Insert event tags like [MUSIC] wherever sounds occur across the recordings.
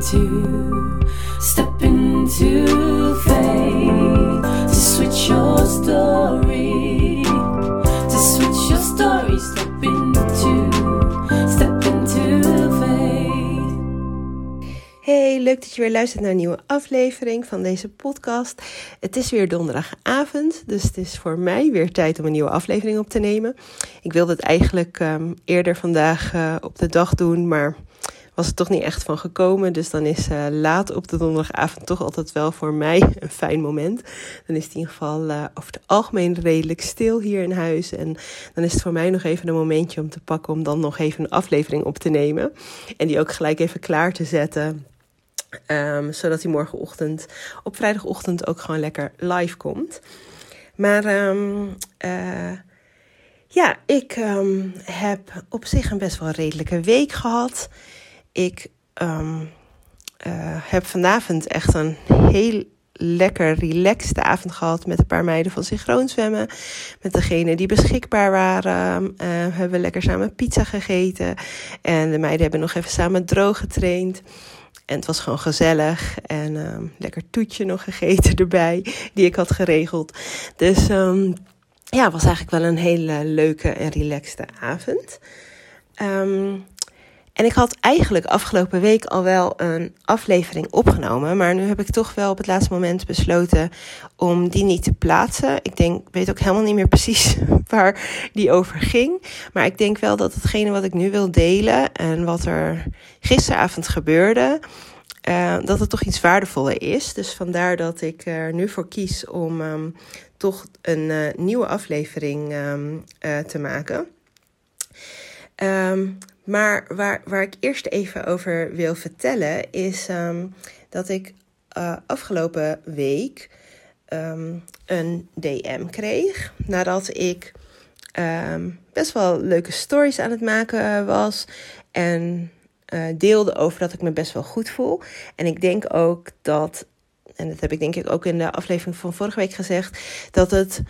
into, step into faith to switch your story, to switch your story, step into, step into. Hey, leuk dat je weer luistert naar een nieuwe aflevering van deze podcast. Het is weer donderdagavond, dus het is voor mij weer tijd om een nieuwe aflevering op te nemen. Ik wilde het eigenlijk ehm, eerder vandaag eh, op de dag doen, maar was het toch niet echt van gekomen. Dus dan is uh, laat op de donderdagavond toch altijd wel voor mij [LAUGHS] een fijn moment. Dan is het in ieder geval uh, over het algemeen redelijk stil hier in huis. En dan is het voor mij nog even een momentje om te pakken om dan nog even een aflevering op te nemen. En die ook gelijk even klaar te zetten. Um, zodat hij morgenochtend op vrijdagochtend ook gewoon lekker live komt. Maar um, ja, ik um, heb op zich een best wel redelijke week gehad. Ik uh, heb vanavond echt een heel lekker relaxed avond gehad met een paar meiden van synchroon zwemmen. Met degene die beschikbaar waren uh, hebben we lekker samen pizza gegeten. En de meiden hebben nog even samen droog getraind. En het was gewoon gezellig. En uh, lekker toetje nog gegeten [LAUGHS] erbij, die ik had geregeld. Dus ja, het was eigenlijk wel een hele leuke en relaxte avond. Um, en ik had eigenlijk afgelopen week al wel een aflevering opgenomen. Maar nu heb ik toch wel op het laatste moment besloten om die niet te plaatsen. Ik denk, weet ook helemaal niet meer precies [LAUGHS] waar die over ging. Maar ik denk wel dat hetgene wat ik nu wil delen en wat er gisteravond gebeurde. Uh, dat het toch iets waardevoller is. Dus vandaar dat ik er nu voor kies om um, toch een uh, nieuwe aflevering um, uh, te maken. Um, maar waar, waar ik eerst even over wil vertellen is um, dat ik uh, afgelopen week um, een DM kreeg. Nadat ik um, best wel leuke stories aan het maken was. En uh, deelde over dat ik me best wel goed voel. En ik denk ook dat, en dat heb ik denk ik ook in de aflevering van vorige week gezegd, dat het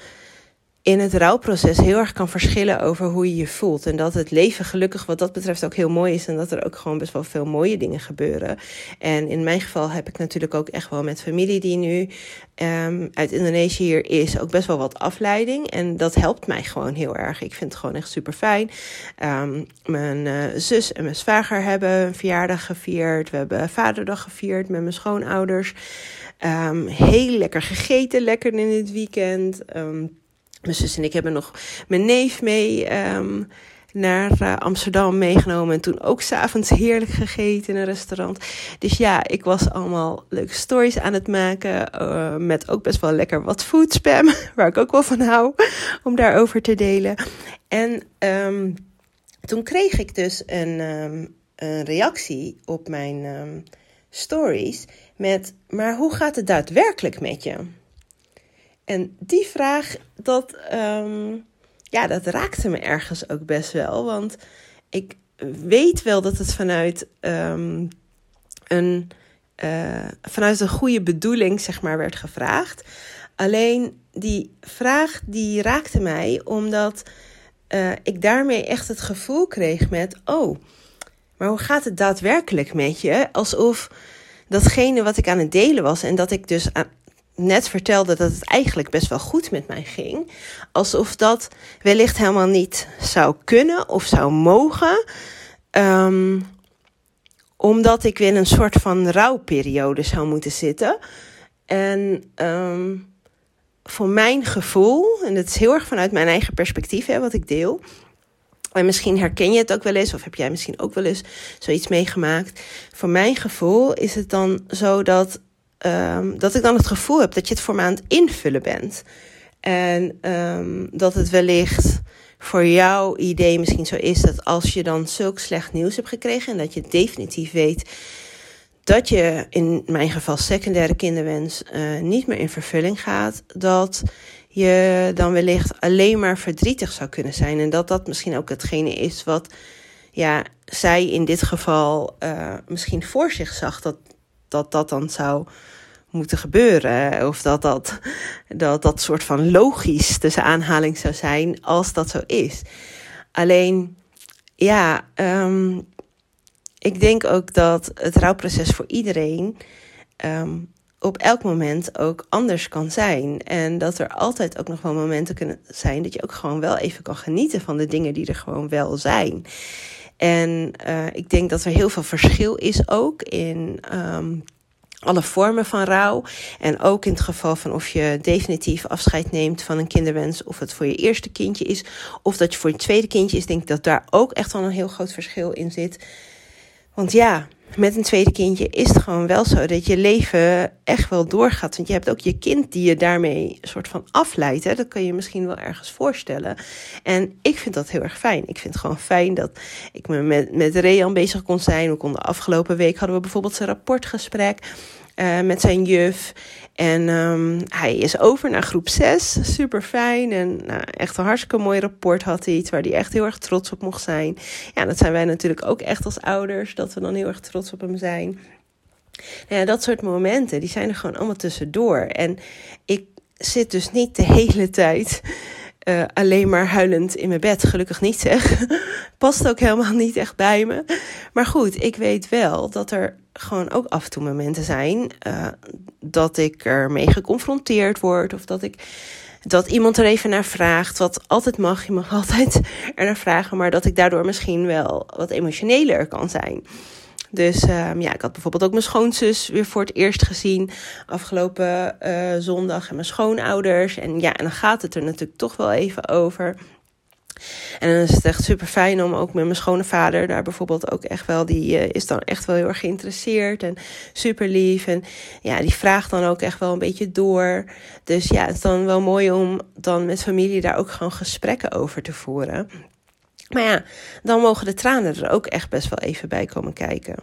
in het rouwproces heel erg kan verschillen over hoe je je voelt. En dat het leven gelukkig wat dat betreft ook heel mooi is. En dat er ook gewoon best wel veel mooie dingen gebeuren. En in mijn geval heb ik natuurlijk ook echt wel met familie die nu um, uit Indonesië hier is, ook best wel wat afleiding. En dat helpt mij gewoon heel erg. Ik vind het gewoon echt super fijn. Um, mijn uh, zus en mijn zwager hebben een verjaardag gevierd. We hebben vaderdag gevierd met mijn schoonouders. Um, heel lekker gegeten, lekker in het weekend. Mijn zus en ik hebben nog mijn neef mee um, naar uh, Amsterdam meegenomen. En toen ook s'avonds heerlijk gegeten in een restaurant. Dus ja, ik was allemaal leuke stories aan het maken. Uh, met ook best wel lekker wat foodspam. [LAUGHS] Waar ik ook wel van hou. Om daarover te delen. En um, toen kreeg ik dus een, um, een reactie op mijn stories. Met, maar hoe gaat het daadwerkelijk met je? En die vraag, dat, um, ja, dat raakte me ergens ook best wel. Want ik weet wel dat het vanuit um, een, uh, vanuit een goede bedoeling, zeg maar, werd gevraagd. Alleen die vraag die raakte mij omdat uh, ik daarmee echt het gevoel kreeg met: oh, maar hoe gaat het daadwerkelijk met je? Alsof datgene wat ik aan het delen was en dat ik dus aan, net vertelde dat het eigenlijk best wel goed met mij ging. Alsof dat wellicht helemaal niet zou kunnen of zou mogen. Um, omdat ik weer een soort van rouwperiode zou moeten zitten. En um, voor mijn gevoel, en het is heel erg vanuit mijn eigen perspectief hè, wat ik deel. En misschien herken je het ook wel eens, of heb jij misschien ook wel eens zoiets meegemaakt. Voor mijn gevoel is het dan zo dat um, dat ik dan het gevoel heb dat je het voor me aan het invullen bent. En um, dat het wellicht voor jouw idee misschien zo is dat als je dan zulk slecht nieuws hebt gekregen en dat je definitief weet dat je in mijn geval secundaire kinderwens uh, niet meer in vervulling gaat, dat je dan wellicht alleen maar verdrietig zou kunnen zijn. En dat dat misschien ook hetgene is wat ja, zij in dit geval uh, misschien voor zich zag dat dat dat dan zou moeten gebeuren. Of dat dat, dat dat soort van logisch tussen aanhaling zou zijn als dat zo is. Alleen, ja, um, ik denk ook dat het rouwproces voor iedereen ehm, op elk moment ook anders kan zijn. En dat er altijd ook nog wel momenten kunnen zijn dat je ook gewoon wel even kan genieten van de dingen die er gewoon wel zijn. En uh, ik denk dat er heel veel verschil is ook in. Um, alle vormen van rouw. En ook in het geval van of je definitief afscheid neemt van een kinderwens, of het voor je eerste kindje is, of dat je voor je tweede kindje is, denk ik dat daar ook echt wel een heel groot verschil in zit. Want ja, met een tweede kindje is het gewoon wel zo dat je leven echt wel doorgaat. Want je hebt ook je kind die je daarmee soort van afleidt. Hè? Dat kun je misschien wel ergens voorstellen. En ik vind dat heel erg fijn. Ik vind het gewoon fijn dat ik me met, met Rean bezig kon zijn. Ook de afgelopen week hadden we bijvoorbeeld een rapportgesprek. Uh, met zijn juf. En um, hij is over naar groep 6. Super fijn. En nou, echt een hartstikke mooi rapport had hij. Waar hij echt heel erg trots op mocht zijn. Ja, dat zijn wij natuurlijk ook echt als ouders. Dat we dan heel erg trots op hem zijn. Nou ja, dat soort momenten, die zijn er gewoon allemaal tussendoor. En ik zit dus niet de hele tijd uh, alleen maar huilend in mijn bed. Gelukkig niet zeg. [LAUGHS] Past ook helemaal niet echt bij me. Maar goed, ik weet wel dat er gewoon ook af en toe momenten zijn uh, dat ik ermee geconfronteerd word. Of dat ik dat iemand er even naar vraagt. Wat altijd mag, je mag [LAUGHS] altijd er naar vragen. Maar dat ik daardoor misschien wel wat emotioneler kan zijn. Dus um, ja, ik had bijvoorbeeld ook mijn schoonzus weer voor het eerst gezien afgelopen uh, zondag. En mijn schoonouders. En ja, en dan gaat het er natuurlijk toch wel even over. En dan is het echt super fijn om ook met mijn schone vader daar bijvoorbeeld ook echt wel, die uh, is dan echt wel heel erg geïnteresseerd en super lief. En ja, die vraagt dan ook echt wel een beetje door. Dus ja, het is dan wel mooi om dan met familie daar ook gewoon gesprekken over te voeren. Maar ja, dan mogen de tranen er ook echt best wel even bij komen kijken.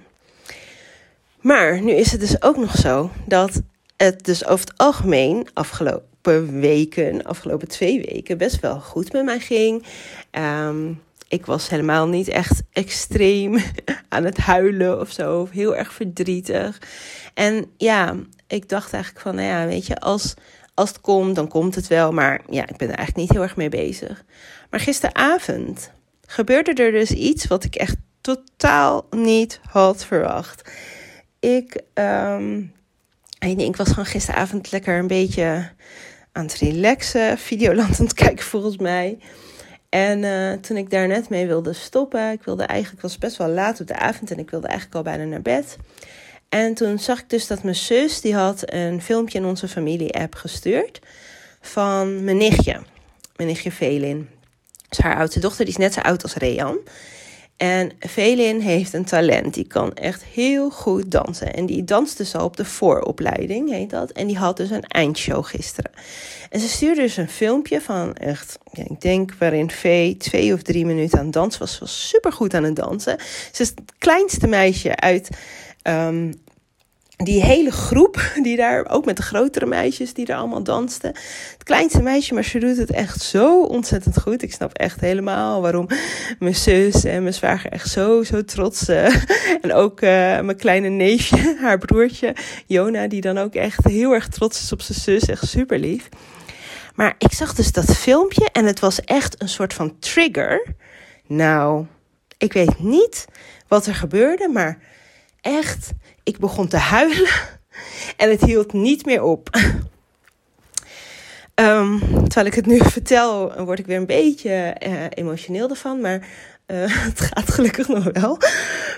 Maar nu is het dus ook nog zo dat het dus over het algemeen afgelopen weken, afgelopen twee weken, best wel goed met mij ging. Um, ik was helemaal niet echt extreem [LAUGHS] aan het huilen of zo, of heel erg verdrietig. En ja, ik dacht eigenlijk van, nou ja, weet je, als, als het komt, dan komt het wel. Maar ja, ik ben er eigenlijk niet heel erg mee bezig. Maar gisteravond gebeurde er dus iets wat ik echt totaal niet had verwacht. Ik, um, ik was gewoon gisteravond lekker een beetje aan het relaxen, [LAUGHS] Videoland aan het kijken volgens mij. En uh, toen ik daar net mee wilde stoppen, ik wilde eigenlijk, was best wel laat op de avond en ik wilde eigenlijk al bijna naar bed. En toen zag ik dus dat mijn zus, die had een filmpje in onze familie-app gestuurd van mijn nichtje, mijn nichtje Velin. Dus haar oudste dochter, die is net zo oud als Rean. En Velin heeft een talent. Die kan echt heel goed dansen. En die danste al op de vooropleiding, heet dat. En die had dus een eindshow gisteren. En ze stuurde dus een filmpje van echt, ik denk waarin V twee of drie minuten aan dansen was. Ze was super goed aan het dansen. Ze is het kleinste meisje uit um, die hele groep die daar, ook met de grotere meisjes die daar allemaal dansten. Het kleinste meisje, maar ze doet het echt zo ontzettend goed. Ik snap echt helemaal waarom mijn zus en mijn zwager echt zo, zo trots. Uh, [LAUGHS] en ook uh, mijn kleine neefje, [LAUGHS] haar broertje, Jona, die dan ook echt heel erg trots is op zijn zus. Echt super lief. Maar ik zag dus dat filmpje en het was echt een soort van trigger. Nou, ik weet niet wat er gebeurde, maar echt ik begon te huilen [LAUGHS] en het hield niet meer op. Um, [LAUGHS] terwijl ik het nu vertel, word ik weer een beetje uh, emotioneel ervan. Maar uh, [LAUGHS] het gaat gelukkig nog wel.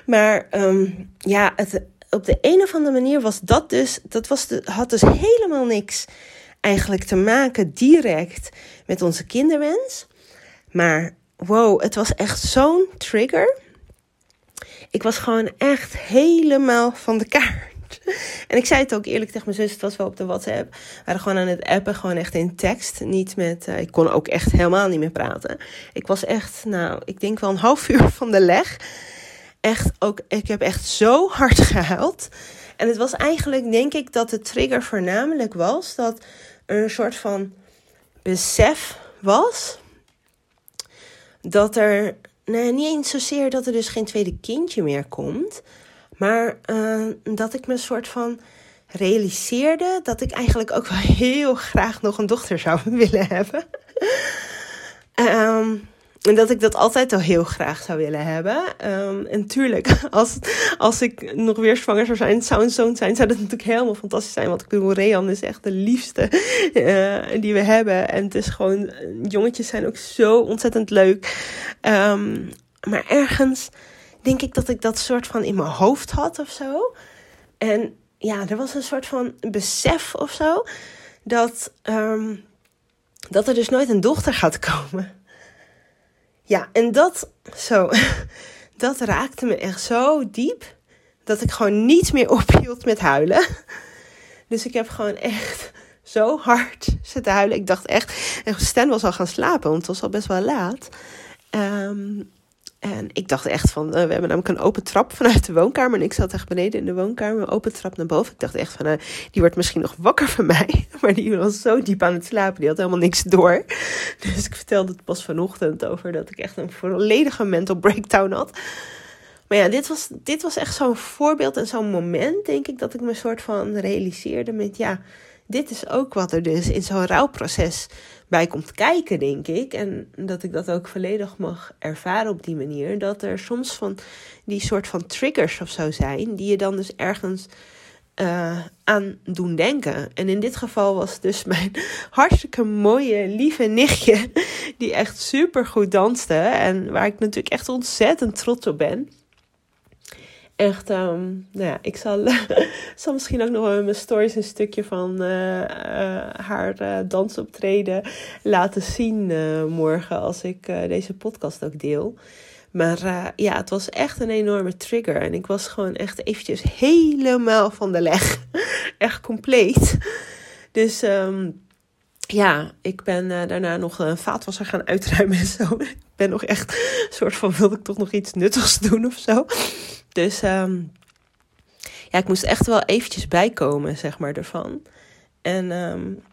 Maar um, ja, het, op de een of andere manier was dat dus. Dat was had dus helemaal niks eigenlijk te maken direct met onze kinderwens. Maar wow, het was echt zo'n trigger ik was gewoon echt helemaal van de kaart. En ik zei het ook eerlijk tegen mijn zus, het was wel op de WhatsApp. We waren gewoon aan het appen, gewoon echt in tekst. Niet met, uh, ik kon ook echt helemaal niet meer praten. Ik was echt, nou, ik denk wel een half [LAUGHS] uur van de leg. Echt ook, ik heb echt zo hard [LAUGHS] gehuild. En het was eigenlijk, denk ik, dat de trigger voornamelijk was dat er een soort van besef was dat er nee, niet eens zozeer dat er dus geen tweede kindje meer komt. Maar uh, dat ik me een soort van realiseerde dat ik eigenlijk ook wel [LAUGHS] heel graag nog een dochter zou [LAUGHS] willen hebben. um, En dat ik dat altijd al heel graag zou willen hebben. Um, en tuurlijk, [LAUGHS] als, als ik nog weer zwanger zou zijn, zou een zoon zijn, zou dat natuurlijk helemaal fantastisch zijn. Want ik bedoel, Rean is echt de liefste uh, die we hebben. En het is gewoon, jongetjes zijn ook zo ontzettend leuk. Um, maar ergens denk ik dat ik dat soort van in mijn hoofd had of zo. En ja, er was een soort van besef of zo. Dat, um, dat er dus nooit een dochter gaat komen. Ja, en dat, zo, [LAUGHS] dat raakte me echt zo diep. Dat ik gewoon niet meer [LAUGHS] ophield met huilen. Dus ik heb gewoon echt [LAUGHS] zo hard zitten huilen. Ik dacht echt, en Stan was al gaan slapen, want het was al best wel laat. Um, en ik dacht echt van, uh, we hebben namelijk een open trap vanuit de woonkamer. En ik zat echt beneden in de woonkamer, open trap naar boven. Ik dacht echt van, uh, die wordt misschien nog wakker van mij. [LAUGHS] Maar die was zo diep aan het slapen, die had helemaal niks door. [LAUGHS] Dus ik vertelde het pas vanochtend over dat ik echt een volledige mental breakdown had. Maar ja, dit was, dit was echt zo'n voorbeeld en zo'n moment, denk ik, dat ik me soort van realiseerde met, ja, dit is ook wat er dus in zo'n rouwproces bij komt kijken, denk ik. En dat ik dat ook volledig mag ervaren op die manier. Dat er soms van die soort van triggers of zo zijn, die je dan dus ergens uh, aan doen denken. En in dit geval was dus mijn [LAUGHS] hartstikke mooie, lieve nichtje, [LAUGHS] die echt super goed danste. En waar ik natuurlijk echt ontzettend trots op ben echt, um, nou ja, ik zal, [LAUGHS] zal misschien ook nog wel mijn stories een stukje van uh, uh, haar uh, dansoptreden laten zien morgen als ik deze podcast ook deel. Maar ja, het was echt een enorme trigger. En ik was gewoon echt eventjes helemaal van de leg. [LAUGHS] echt compleet. Dus um, ja, ik ben daarna nog een vaatwasser gaan uitruimen en zo. [LAUGHS] ik ben nog echt een soort van, wilde ik toch nog iets nuttigs [LAUGHS] doen of zo. Dus um, ja, ik moest echt wel eventjes bijkomen, zeg maar, ervan. En um,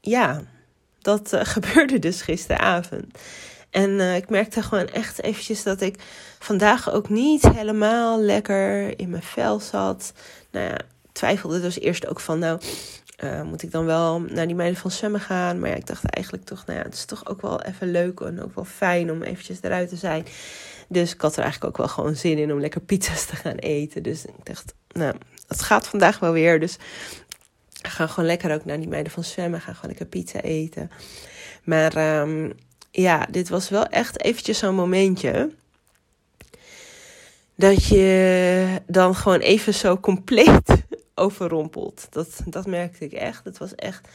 ja, dat uh, [LAUGHS] gebeurde dus gisteravond. En ik merkte gewoon echt eventjes dat ik vandaag ook niet helemaal lekker in mijn vel zat. Nou ja, twijfelde dus eerst ook van, nou, uh, moet ik dan wel naar die meiden van zwemmen gaan? Maar ja, ik dacht eigenlijk toch, nou ja, het is toch ook wel even leuk en ook wel fijn om eventjes eruit te zijn. Dus ik had er eigenlijk ook wel gewoon zin in om lekker pizza's te gaan eten. Dus ik dacht, nou, het gaat vandaag wel weer. Dus we gaan gewoon lekker ook naar die meiden van zwemmen. Gaan gewoon lekker pizza eten. Maar um, ja, dit was wel echt eventjes zo'n momentje. Dat je dan gewoon even zo compleet overrompelt. Dat, dat merkte ik echt. Het was echt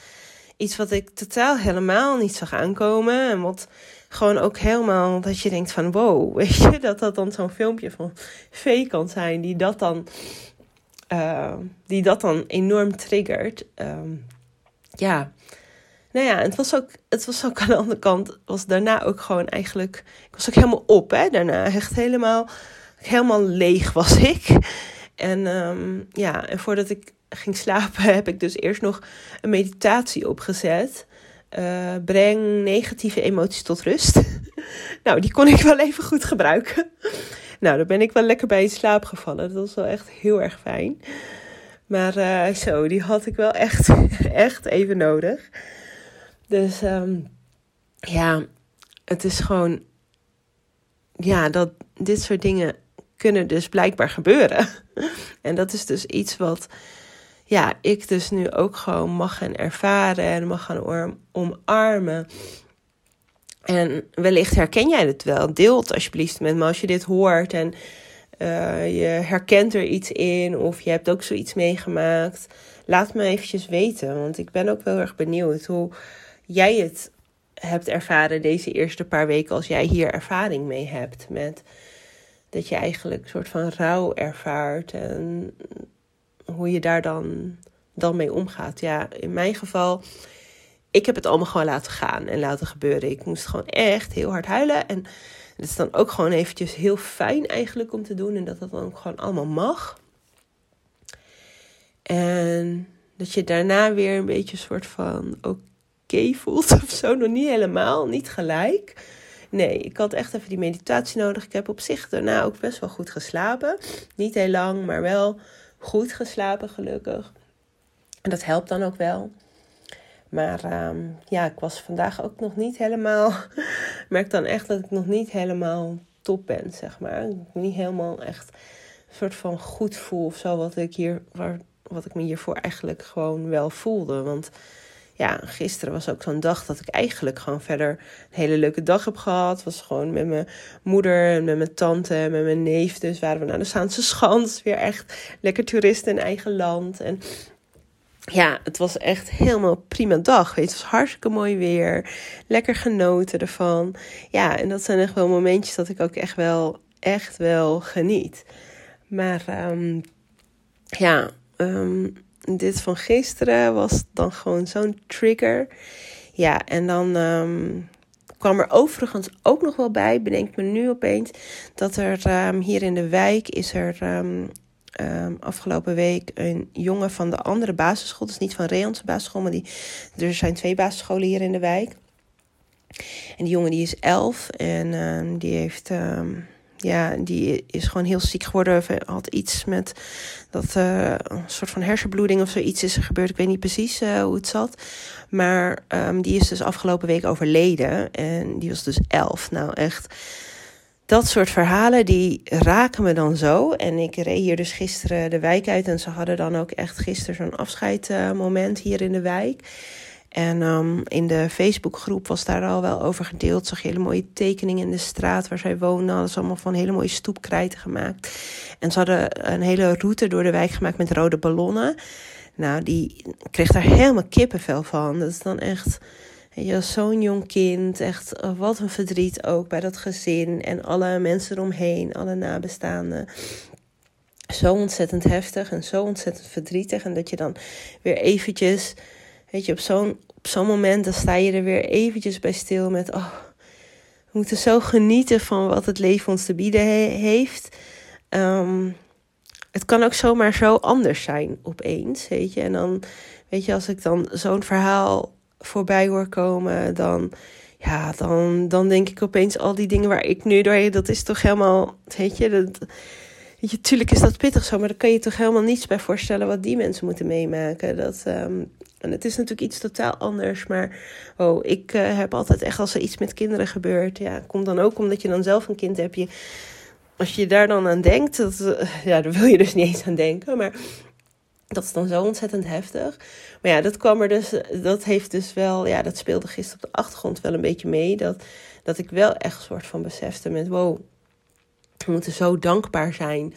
iets wat ik totaal helemaal niet zag aankomen. En wat gewoon ook helemaal dat je denkt van wow, [LAUGHS] weet je, dat dat dan zo'n filmpje van V kan zijn die dat dan, uh, die dat dan enorm triggert. Um, ja, nou ja, het was ook, het was ook [LAUGHS] aan de andere kant, was daarna ook gewoon eigenlijk, ik was ook helemaal op, hè, daarna echt helemaal, helemaal leeg was ik. En um, ja, en voordat ik ging slapen [LAUGHS] heb ik dus eerst nog een meditatie opgezet. Uh, breng negatieve emoties tot rust. [LAUGHS] nou, die kon ik wel even goed gebruiken. [LAUGHS] nou, daar ben ik wel lekker bij in slaap gevallen. Dat was wel echt heel erg fijn. Maar uh, zo, die had ik wel echt, echt even nodig. Dus um, ja, het is gewoon. Ja, dat dit soort dingen kunnen dus blijkbaar gebeuren. [LAUGHS] en dat is dus iets wat ja, ik dus nu ook gewoon mag gaan ervaren en mag gaan omarmen. En wellicht herken jij het wel. Deel het alsjeblieft met me als je dit hoort en uh, je herkent er iets in of je hebt ook zoiets meegemaakt. Laat me eventjes weten, want ik ben ook wel erg benieuwd hoe jij het hebt ervaren deze eerste paar weken als jij hier ervaring mee hebt met dat je eigenlijk een soort van rouw ervaart en hoe je daar dan, dan mee omgaat. Ja, in mijn geval, ik heb het allemaal gewoon laten gaan en laten gebeuren. Ik moest gewoon echt heel hard huilen. En het is dan ook gewoon eventjes heel fijn eigenlijk om te doen. En dat dat dan ook gewoon allemaal mag. En dat je daarna weer een beetje een soort van oké voelt [LAUGHS] of zo. Nog niet helemaal, niet gelijk. Nee, ik had echt even die meditatie nodig. Ik heb op zich daarna ook best wel goed geslapen. Niet heel lang, maar wel goed geslapen, gelukkig. En dat helpt dan ook wel. Maar ehm, ja, ik was vandaag ook nog niet helemaal. Ik [LAUGHS] merk dan echt dat ik nog niet helemaal top ben, zeg maar. Niet helemaal echt een soort van goed voel of zo. Wat ik, hier, waar, wat ik me hiervoor eigenlijk gewoon wel voelde. Want ja, gisteren was ook zo'n dag dat ik eigenlijk gewoon verder een hele leuke dag heb gehad. Was gewoon met mijn moeder en met mijn tante en met mijn neef. Dus waren we naar de Zaanse Schans. Weer echt lekker toeristen in eigen land. En ja, het was echt helemaal prima dag. Weet, het was hartstikke mooi weer. Lekker genoten ervan. Ja, en dat zijn echt wel momentjes dat ik ook echt wel, echt wel geniet. Maar um, ja, um, dit van gisteren was dan gewoon zo'n trigger. Ja, en dan um, kwam er overigens ook nog wel bij, bedenk me nu opeens, dat er um, hier in de wijk is er um, afgelopen week een jongen van de andere basisschool, dus niet van Reonse basisschool, maar die, er zijn twee basisscholen hier in de wijk. En die jongen die is elf en die heeft ja, die is gewoon heel ziek geworden. Of had iets met dat uh, een soort van hersenbloeding of zoiets is er gebeurd. Ik weet niet precies uh, hoe het zat. Maar um, die is dus afgelopen week overleden. En die was dus elf. Nou, echt. Dat soort verhalen die raken me dan zo. En ik reed hier dus gisteren de wijk uit. En ze hadden dan ook echt gisteren zo'n afscheidmoment hier in de wijk. En um, in de Facebookgroep was daar al wel over gedeeld. Zag je hele mooie tekeningen in de straat waar zij woonden. Hadden ze allemaal van hele mooie stoepkrijten gemaakt. En ze hadden een hele route door de wijk gemaakt met rode ballonnen. Nou, die kreeg daar helemaal kippenvel van. Dat is dan echt... Je zo'n jong kind, echt oh, wat een verdriet ook bij dat gezin en alle mensen eromheen, alle nabestaanden. Zo ontzettend heftig en zo ontzettend verdrietig. En dat je dan weer eventjes Weet je, op zo'n zo'n moment dan sta je er weer eventjes bij stil met... Oh, we moeten zo genieten van wat het leven ons te bieden heeft. Um, het kan ook zomaar zo anders zijn opeens, weet je. En dan, weet je, als ik dan zo'n verhaal voorbij hoor komen... dan, ja, dan, dan denk ik opeens al die dingen waar ik nu doorheen... dat is toch helemaal, weet je... Dat, Tuurlijk is dat pittig zo, maar daar kan je toch helemaal niets bij voorstellen wat die mensen moeten meemaken. Dat, um, en het is natuurlijk iets totaal anders, maar oh, ik uh, heb altijd echt als er iets met kinderen gebeurt, ja, komt dan ook omdat je dan zelf een kind hebt. Je, als je daar dan aan denkt, dat, uh, ja, daar wil je dus niet eens aan denken, maar dat is dan zo ontzettend heftig. Maar ja, dat kwam er dus, dat heeft dus wel, ja, dat speelde gisteren op de achtergrond wel een beetje mee. Dat, dat ik wel echt een soort van besefte met, wow, we moeten zo dankbaar zijn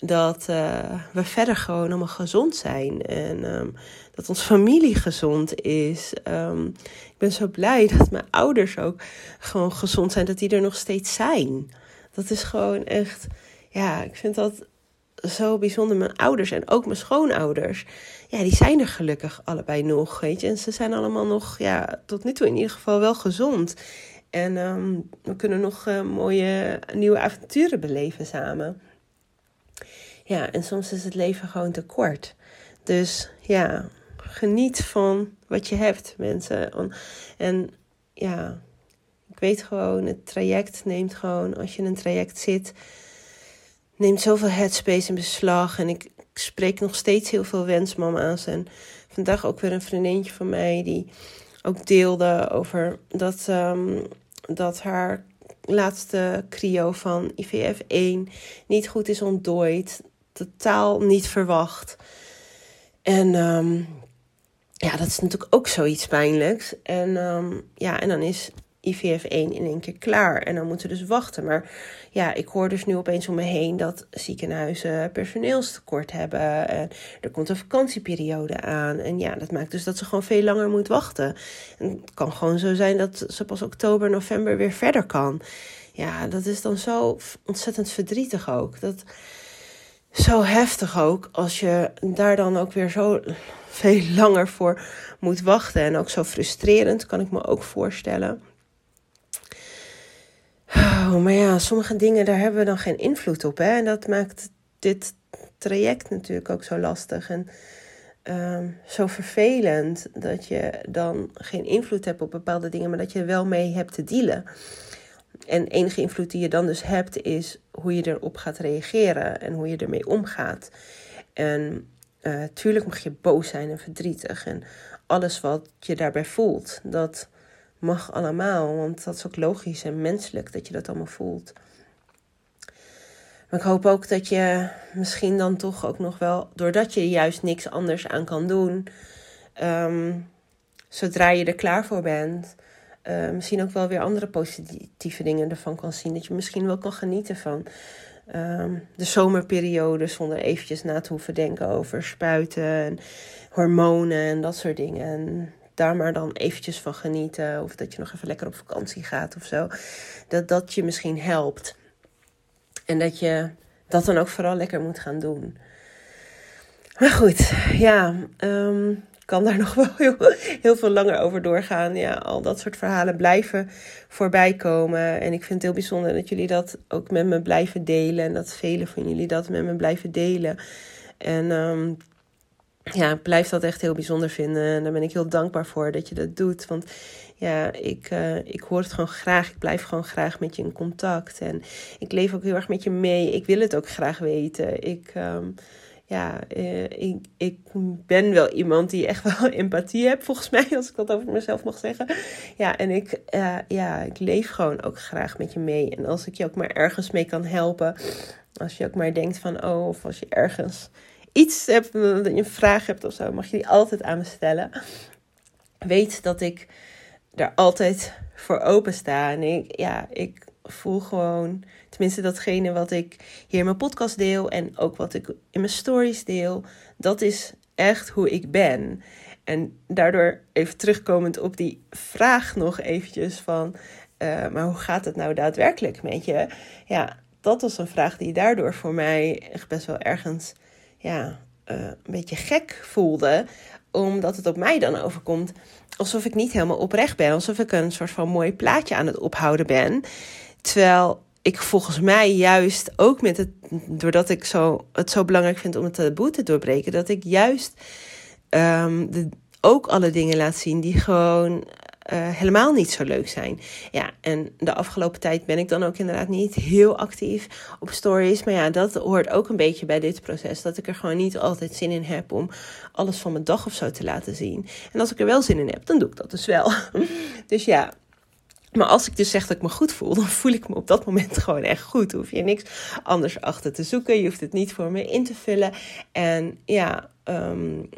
dat uh, we verder gewoon allemaal gezond zijn. En um, dat onze familie gezond is. Um, ik ben zo blij dat mijn ouders ook gewoon gezond zijn. Dat die er nog steeds zijn. Dat is gewoon echt. Ja, ik vind dat zo bijzonder. Mijn ouders en ook mijn schoonouders. Ja, die zijn er gelukkig allebei nog. Weet je. En ze zijn allemaal nog, ja, tot nu toe in ieder geval wel gezond. En um, we kunnen nog uh, mooie nieuwe avonturen beleven samen. Ja, en soms is het leven gewoon te kort. Dus ja, geniet van wat je hebt, mensen. En ja, ik weet gewoon, het traject neemt gewoon, als je in een traject zit, neemt zoveel headspace in beslag. En ik, spreek nog steeds heel veel wensmama's. En vandaag ook weer een vriendinnetje van mij die ook deelde over dat, um, dat haar laatste cryo van IVF 1 niet goed is ontdooid. Totaal niet verwacht. En um, ja, dat is natuurlijk ook zoiets pijnlijks. En um, ja, en dan is IVF 1 in één keer klaar. En dan moeten we dus wachten. Maar ja, ik hoor dus nu opeens om me heen dat ziekenhuizen personeelstekort hebben. En er komt een vakantieperiode aan. En ja, dat maakt dus dat ze gewoon veel langer moet wachten. En het kan gewoon zo zijn dat ze pas oktober, november weer verder kan. Ja, dat is dan zo ontzettend verdrietig ook. Dat zo heftig ook als je daar dan ook weer zo veel langer voor moet wachten. En ook zo frustrerend kan ik me ook voorstellen. Oh, maar ja, sommige dingen daar hebben we dan geen invloed op. Hè? En dat maakt dit traject natuurlijk ook zo lastig. En um, zo vervelend dat je dan geen invloed hebt op bepaalde dingen, maar dat je er wel mee hebt te dealen. En enige invloed die je dan dus hebt, is hoe je erop gaat reageren en hoe je ermee omgaat. En uh, tuurlijk mag je boos zijn en verdrietig en alles wat je daarbij voelt. Dat mag allemaal, want dat is ook logisch en menselijk dat je dat allemaal voelt. Maar ik hoop ook dat je misschien dan toch ook nog wel, doordat je juist niks anders aan kan doen, ehm, zodra je er klaar voor bent, uh, misschien ook wel weer andere positieve dingen ervan kan zien. Dat je misschien wel kan genieten van ehm, de zomerperiode zonder eventjes na te hoeven denken over spuiten en hormonen en dat soort dingen. En daar maar dan eventjes van genieten. Of dat je nog even lekker op vakantie gaat of zo. Dat dat je misschien helpt. En dat je dat dan ook vooral lekker moet gaan doen. Maar goed, ja, um, kan daar [LAUGHS] nog wel heel, veel langer over doorgaan. Ja, al dat soort verhalen blijven voorbij komen. En ik vind het heel bijzonder dat jullie dat ook met me blijven delen. En dat velen van jullie dat met me blijven delen. En um, ja, ik blijf dat echt heel bijzonder vinden. En daar ben ik heel dankbaar voor dat je dat doet. Want ja, ik, uh, ik hoor het gewoon graag. Ik blijf gewoon graag met je in contact. En ik leef ook heel erg met je mee. Ik wil het ook graag weten. Ik, um, ja, uh, ik, ik ben wel iemand die echt wel [LAUGHS] empathie heeft, volgens mij, als ik dat over mezelf mag zeggen. Ja, en ik, uh, ja, ik leef gewoon ook graag met je mee. En als ik je ook maar ergens mee kan helpen. Als je ook maar denkt van, oh, of als je ergens iets hebt, een vraag hebt of zo, mag je die altijd aan me stellen. Weet dat ik er altijd voor open sta. En ik, ja, ik voel gewoon, tenminste datgene wat ik hier in mijn podcast deel en ook wat ik in mijn stories deel, dat is echt hoe ik ben. En daardoor even terugkomend op die vraag nog eventjes van, uh, maar hoe gaat het nou daadwerkelijk met je? Ja, dat was een vraag die daardoor voor mij echt best wel ergens ja, uh, een beetje gek voelde. Omdat het op mij dan overkomt alsof ik niet helemaal oprecht ben. Alsof ik een soort van mooi plaatje aan het ophouden ben. Terwijl ik volgens mij juist ook met het, doordat ik zo, het zo belangrijk vind om het taboe te doorbreken, dat ik juist um, de, ook alle dingen laat zien die gewoon uh, helemaal niet zo leuk zijn. Ja, en de afgelopen tijd ben ik dan ook inderdaad niet heel actief op stories. Maar ja, dat hoort ook een beetje bij dit proces. Dat ik er gewoon niet altijd zin in heb om alles van mijn dag of zo te laten zien. En als ik er wel zin in heb, dan doe ik dat dus wel. [LAUGHS] dus ja, maar als ik dus zeg dat ik me goed voel, dan voel ik me op dat moment [LAUGHS] gewoon echt goed. Hoef je niks anders achter te zoeken. Je hoeft het niet voor me in te vullen. En ja, um,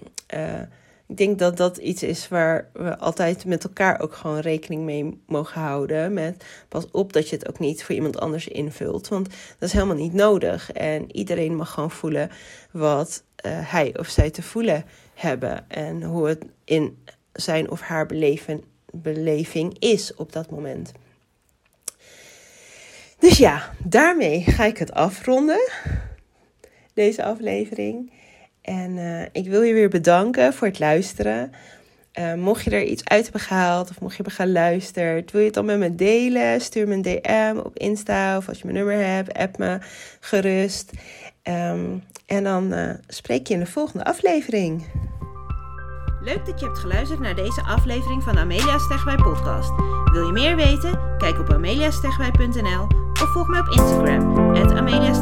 ik denk dat dat iets is waar we altijd met elkaar ook gewoon rekening mee mogen houden. Met pas op dat je het ook niet voor iemand anders invult. Want dat is helemaal niet nodig. En iedereen mag gewoon voelen wat uh, hij of zij te voelen hebben. En hoe het in zijn of haar beleven, beleving is op dat moment. Dus ja, daarmee ga ik het afronden. Deze aflevering. En uh, ik wil je weer bedanken voor het luisteren. Uh, mocht je er iets uit hebben gehaald of mocht je hebben geluisterd, wil je het dan met me delen? Stuur me een DM op Insta of als je mijn nummer hebt, app me gerust. Um, en dan uh, spreek je in de volgende aflevering. Leuk dat je hebt geluisterd naar deze aflevering van Amelia Stegwij podcast. Wil je meer weten? Kijk op ameliastegwij.nl of volg mij op Instagram, Amelia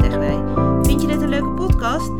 Vind je dit een leuke podcast?